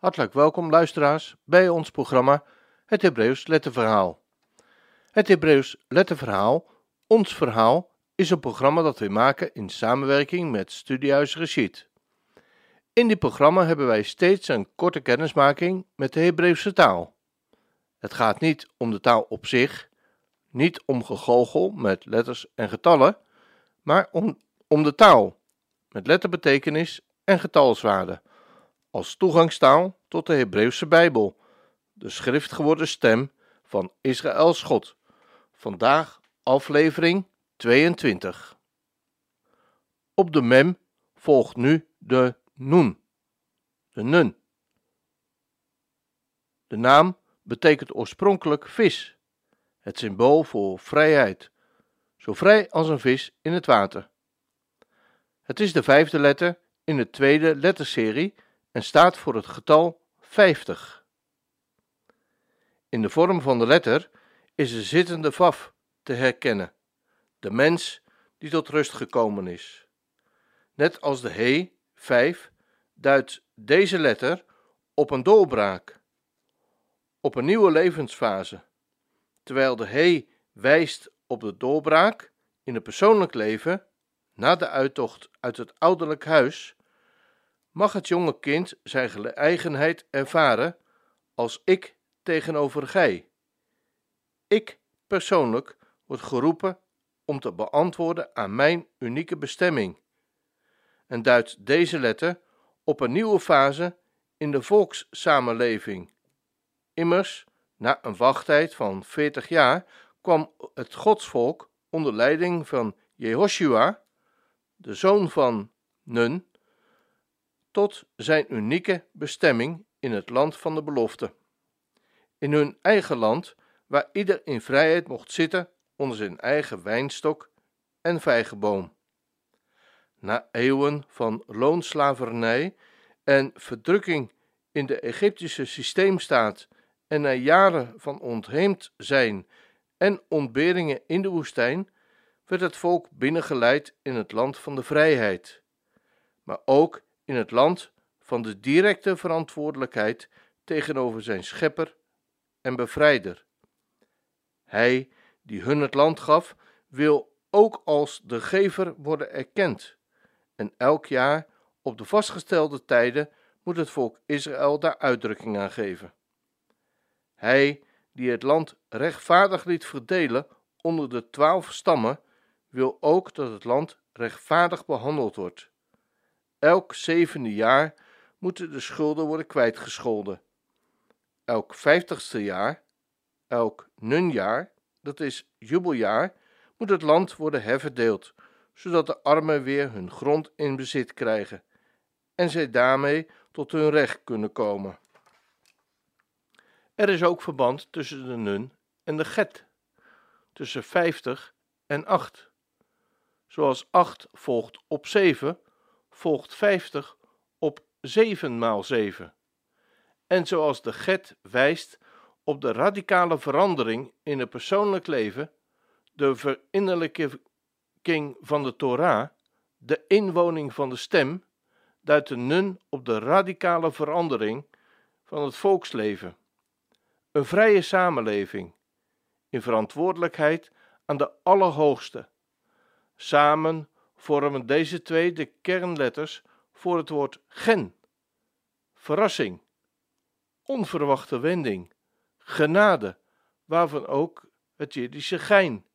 Hartelijk welkom luisteraars bij ons programma Het Hebreeuws Letterverhaal. Het Hebreeuws Letterverhaal, ons verhaal, is een programma dat we maken in samenwerking met Studiehuis Rashid. In dit programma hebben wij steeds een korte kennismaking met de Hebreeuwse taal. Het gaat niet om de taal op zich, niet om gegoochel met letters en getallen, maar om, om de taal, met letterbetekenis en getalswaarde als toegangstaal tot de Hebreeuwse Bijbel, de schriftgeworden stem van Israëls God. Vandaag aflevering 22. Op de mem volgt nu de noen, de nun. De naam betekent oorspronkelijk vis, het symbool voor vrijheid, zo vrij als een vis in het water. Het is de vijfde letter in de tweede letterserie en staat voor het getal 50. In de vorm van de letter is de zittende vaf te herkennen, de mens die tot rust gekomen is. Net als de he, 5, duidt deze letter op een doorbraak, op een nieuwe levensfase, terwijl de he wijst op de doorbraak in het persoonlijk leven na de uittocht uit het ouderlijk huis mag het jonge kind zijn eigenheid ervaren als ik tegenover gij. Ik persoonlijk word geroepen om te beantwoorden aan mijn unieke bestemming en duidt deze letter op een nieuwe fase in de volkssamenleving. Immers, na een wachttijd van 40 jaar kwam het godsvolk onder leiding van Jehoshua, de zoon van Nun, tot zijn unieke bestemming in het land van de belofte. In hun eigen land, waar ieder in vrijheid mocht zitten onder zijn eigen wijnstok en vijgenboom. Na eeuwen van loonslavernij en verdrukking in de Egyptische systeemstaat en na jaren van ontheemd zijn en ontberingen in de woestijn, werd het volk binnengeleid in het land van de vrijheid, maar ook in het land van de directe verantwoordelijkheid tegenover zijn schepper en bevrijder. Hij die hun het land gaf, wil ook als de gever worden erkend. En elk jaar op de vastgestelde tijden moet het volk Israël daar uitdrukking aan geven. Hij die het land rechtvaardig liet verdelen onder de twaalf stammen, wil ook dat het land rechtvaardig behandeld wordt. Elk zevende jaar moeten de schulden worden kwijtgescholden. Elk vijftigste jaar, elk nunjaar, dat is jubeljaar, moet het land worden herverdeeld, zodat de armen weer hun grond in bezit krijgen en zij daarmee tot hun recht kunnen komen. Er is ook verband tussen de nun en de get, tussen 50 en 8. Zoals 8 volgt op 7, volgt 50 op 7 maal 7. En zoals de get wijst op de radicale verandering in het persoonlijk leven, de verinnerlijking van de Torah, de inwoning van de stem, duidt de nun op de radicale verandering van het volksleven. Een vrije samenleving, in verantwoordelijkheid aan de Allerhoogste, samen vormen deze twee de kernletters voor het woord gen. Verrassing, onverwachte wending, genade, waarvan ook het Jiddische gein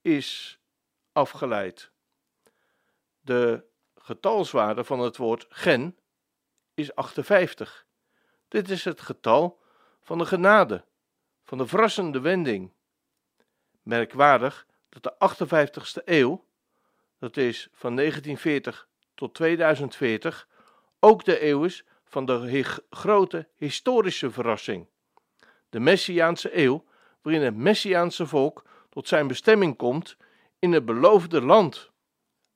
is afgeleid. De getalswaarde van het woord gen is 58. Dit is het getal van de genade, van de verrassende wending. Merkwaardig dat de 58ste eeuw dat is van 1940 tot 2040, ook de eeuw is van de grote historische verrassing. De Messiaanse eeuw, waarin het Messiaanse volk tot zijn bestemming komt in het beloofde land.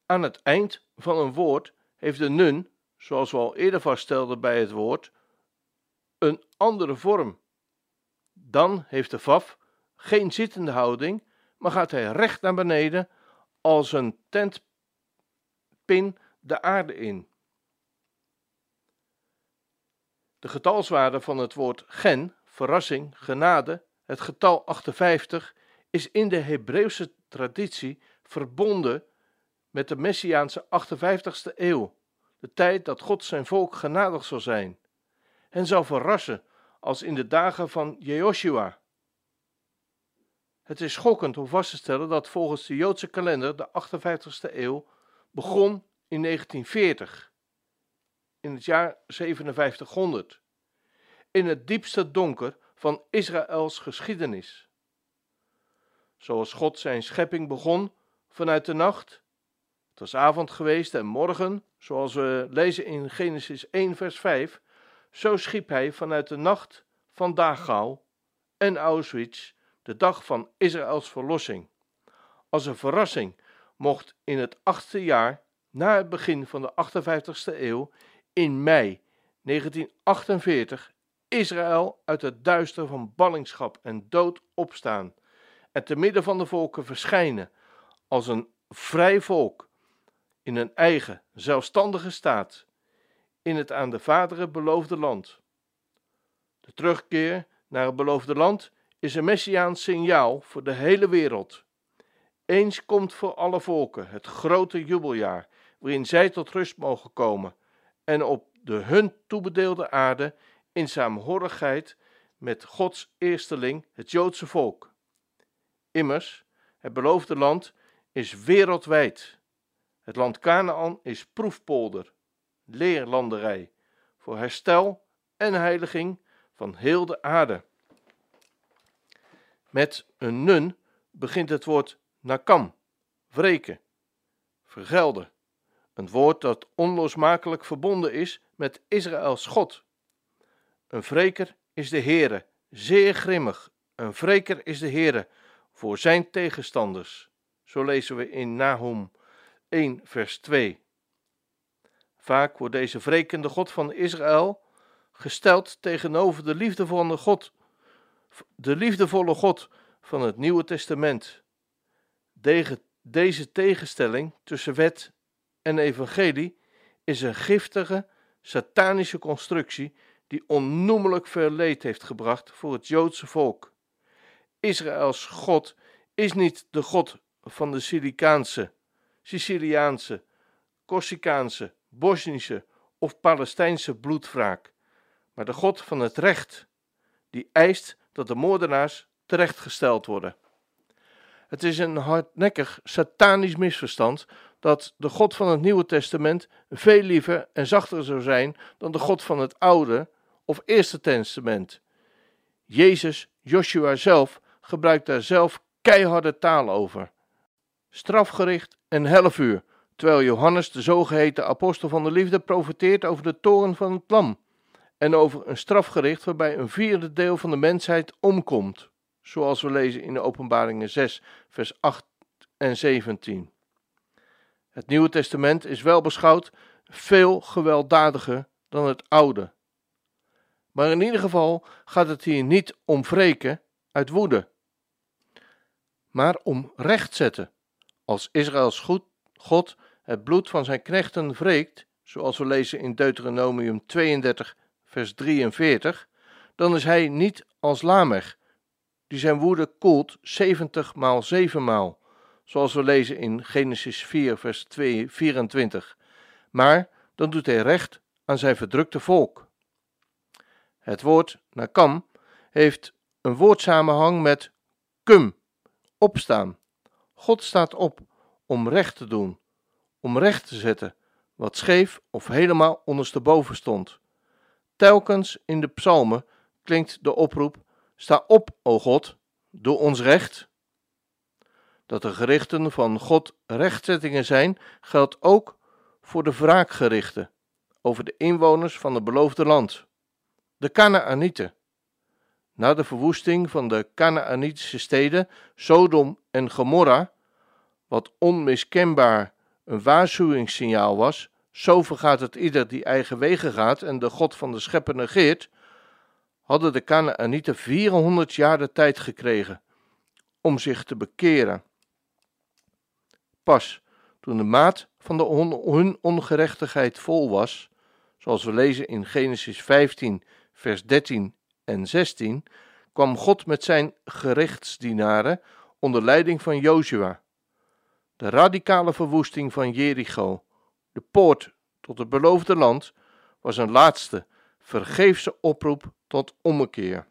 Aan het eind van een woord heeft de nun, zoals we al eerder vaststelden bij het woord, een andere vorm. Dan heeft de vaf geen zittende houding, maar gaat hij recht naar beneden als een tentpin de aarde in. De getalswaarde van het woord gen, verrassing, genade, het getal 58, is in de Hebreeuwse traditie verbonden met de Messiaanse 58ste eeuw, de tijd dat God zijn volk genadig zal zijn, en zal verrassen als in de dagen van Jehoshua. Het is schokkend om vast te stellen dat volgens de Joodse kalender de 58ste eeuw begon in 1940, in het jaar 5700, in het diepste donker van Israëls geschiedenis. Zoals God zijn schepping begon vanuit de nacht. Het was avond geweest en morgen, zoals we lezen in Genesis 1, vers 5, zo schiep hij vanuit de nacht van Dachau en Auschwitz de dag van Israëls verlossing. Als een verrassing mocht in het achtste jaar na het begin van de 58ste eeuw, in mei 1948, Israël uit het duister van ballingschap en dood opstaan en te midden van de volken verschijnen als een vrij volk in een eigen, zelfstandige staat in het aan de vaderen beloofde land. De terugkeer naar het beloofde land is een messiaans signaal voor de hele wereld. Eens komt voor alle volken het grote jubeljaar, waarin zij tot rust mogen komen en op de hun toebedeelde aarde in saamhorigheid met Gods eersteling, het Joodse volk. Immers, het beloofde land is wereldwijd. Het land Canaan is proefpolder, leerlanderij, voor herstel en heiliging van heel de aarde. Met een nun begint het woord nakam, wreken, vergelden. Een woord dat onlosmakelijk verbonden is met Israëls God. Een wreker is de Heere, zeer grimmig. Een wreker is de Heere voor zijn tegenstanders. Zo lezen we in Nahum 1 vers 2. Vaak wordt deze wrekende God van Israël gesteld tegenover de liefdevolle God, de liefdevolle God van het Nieuwe Testament. Deze tegenstelling tussen wet en evangelie is een giftige, satanische constructie die onnoemelijk veel leed heeft gebracht voor het Joodse volk. Israëls God is niet de God van de Silicaanse, Siciliaanse, Corsicaanse, Bosnische of Palestijnse bloedwraak, maar de God van het recht, die eist dat de moordenaars terechtgesteld worden. Het is een hardnekkig satanisch misverstand dat de God van het Nieuwe Testament veel liever en zachter zou zijn dan de God van het Oude of Eerste Testament. Jezus, Joshua zelf, gebruikt daar zelf keiharde taal over. Strafgericht en helfuur, terwijl Johannes, de zogeheten apostel van de liefde, profeteert over de toren van het lam en over een strafgericht waarbij een vierde deel van de mensheid omkomt, zoals we lezen in de Openbaringen 6, vers 8 en 17. Het Nieuwe Testament is wel beschouwd veel gewelddadiger dan het Oude. Maar in ieder geval gaat het hier niet om wreken uit woede, maar om rechtzetten. Als Israëls God het bloed van zijn knechten wreekt, zoals we lezen in Deuteronomium 32, vers 43, dan is hij niet als Lamech, die zijn woede koelt 70 maal 7 maal, zoals we lezen in Genesis 4, vers 2, 24. Maar dan doet hij recht aan zijn verdrukte volk. Het woord nakam heeft een woordsamenhang met kum, opstaan. God staat op om recht te doen, om recht te zetten wat scheef of helemaal ondersteboven stond. Telkens in de psalmen klinkt de oproep: Sta op, o God, doe ons recht. Dat de gerichten van God rechtzettingen zijn, geldt ook voor de wraakgerichten over de inwoners van het beloofde land, de Canaanieten. Na de verwoesting van de Canaanitische steden Sodom en Gomorra, wat onmiskenbaar een waarschuwingssignaal was, zo vergaat het ieder die eigen wegen gaat en de God van de schepper negeert, hadden de Canaanieten 400 jaar de tijd gekregen om zich te bekeren. Pas toen de maat van de hun ongerechtigheid vol was, Zoals we lezen in Genesis 15, vers 13 en 16, kwam God met zijn gerechtsdienaren onder leiding van Jozua. De radicale verwoesting van Jericho, de poort tot het beloofde land, was een laatste, vergeefse oproep tot ommekeer.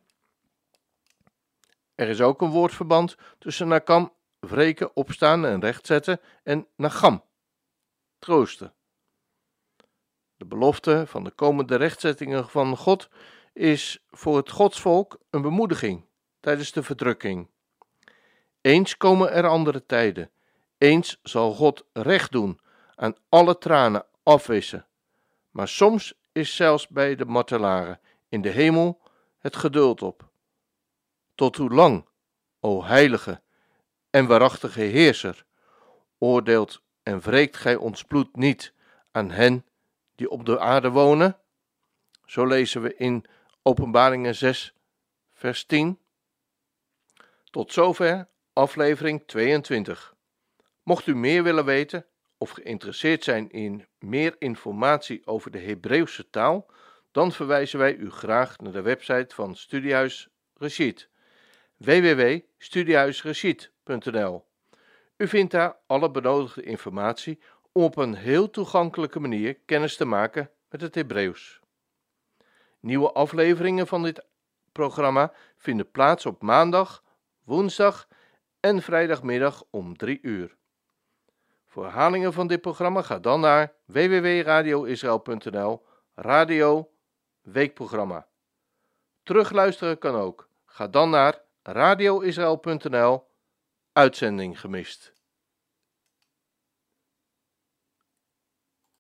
Er is ook een woordverband tussen Nakam, wreken, opstaan en rechtzetten, en Nagam, troosten. De belofte van de komende rechtzettingen van God is voor het godsvolk een bemoediging tijdens de verdrukking. Eens komen er andere tijden. Eens zal God recht doen, aan alle tranen afwissen. Maar soms is zelfs bij de martelaren in de hemel het geduld op. Tot hoe lang, o heilige en waarachtige Heerser, oordeelt en wreekt gij ons bloed niet aan hen die op de aarde wonen? Zo lezen we in Openbaringen 6, vers 10. Tot zover aflevering 22. Mocht u meer willen weten of geïnteresseerd zijn in meer informatie over de Hebreeuwse taal, dan verwijzen wij u graag naar de website van Studiehuis Rashid www.studiehuisrashid.nl U vindt daar alle benodigde informatie om op een heel toegankelijke manier kennis te maken met het Hebreeuws. Nieuwe afleveringen van dit programma vinden plaats op maandag, woensdag en vrijdagmiddag om 3 uur. Voor herhalingen van dit programma ga dan naar www.radioisrael.nl Radio Weekprogramma. Terugluisteren kan ook. Ga dan naar radioisrael.nl Uitzending gemist.